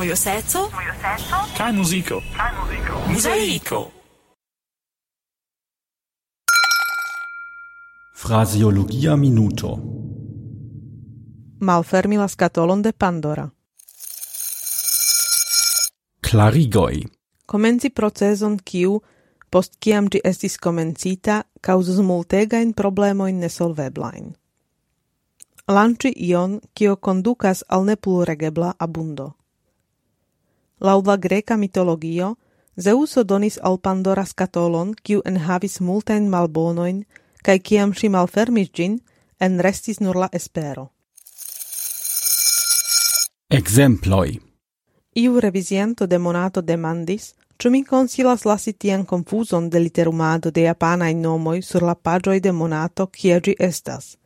mojoseco, kaj muziko, muzaiko. Fraseologia minuto. Malfermi la scatolon de Pandora. Clarigoi. Comenzi proceson kiu, post kiam gi estis comencita, causus multegain problemoin nesolveblain. Lanci ion, kio conducas al nepluregebla abundo. Laŭ la greka mitologio, Zeuso donis al Pandora skatolon, kiu enhavis multajn malbonoin, kai kiam si malfermis gin, en restis nur la espero. Exemploi. Iu revisiento de monato demandis, ču mi consilas lasi tian confuson de literumado de japanaj nomoi sur la pagioi de monato kie gi estas.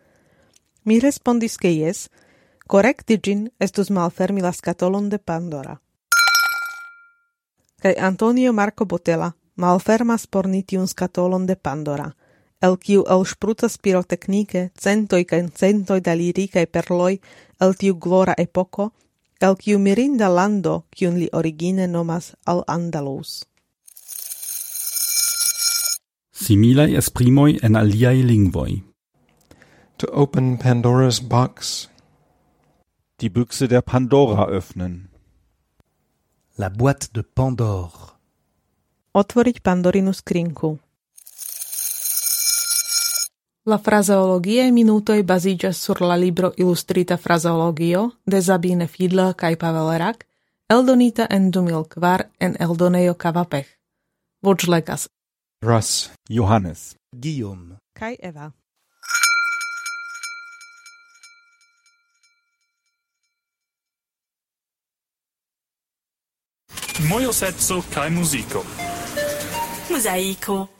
Mi respondis ke yes, correcti gin estus malfermi la scatolon de Pandora cae Antonio Marco Botella malfermas por ni tiun de Pandora, el kiu el sprutas pirotecnice centoi cae centoi da liricae perloi el tiu glora epoco, el kiu mirinda lando kiun li origine nomas al Andalus. Similae esprimoi en aliai lingvoi. To open Pandora's box. Die Büchse der Pandora öffnen. La boîte de Pandore. Otvoriť Pandorinu skrinku. La fraseologie minutoi baziĝas sur la libro Illustrita fraseologio de Sabine Fiedler kaj Pavel Rak, eldonita en 2004 en Eldoneo Kavapech. Voĉlegas Russ, Johannes, Guillaume, kaj Eva. Mojo seco kaj muziko. Muzaiko.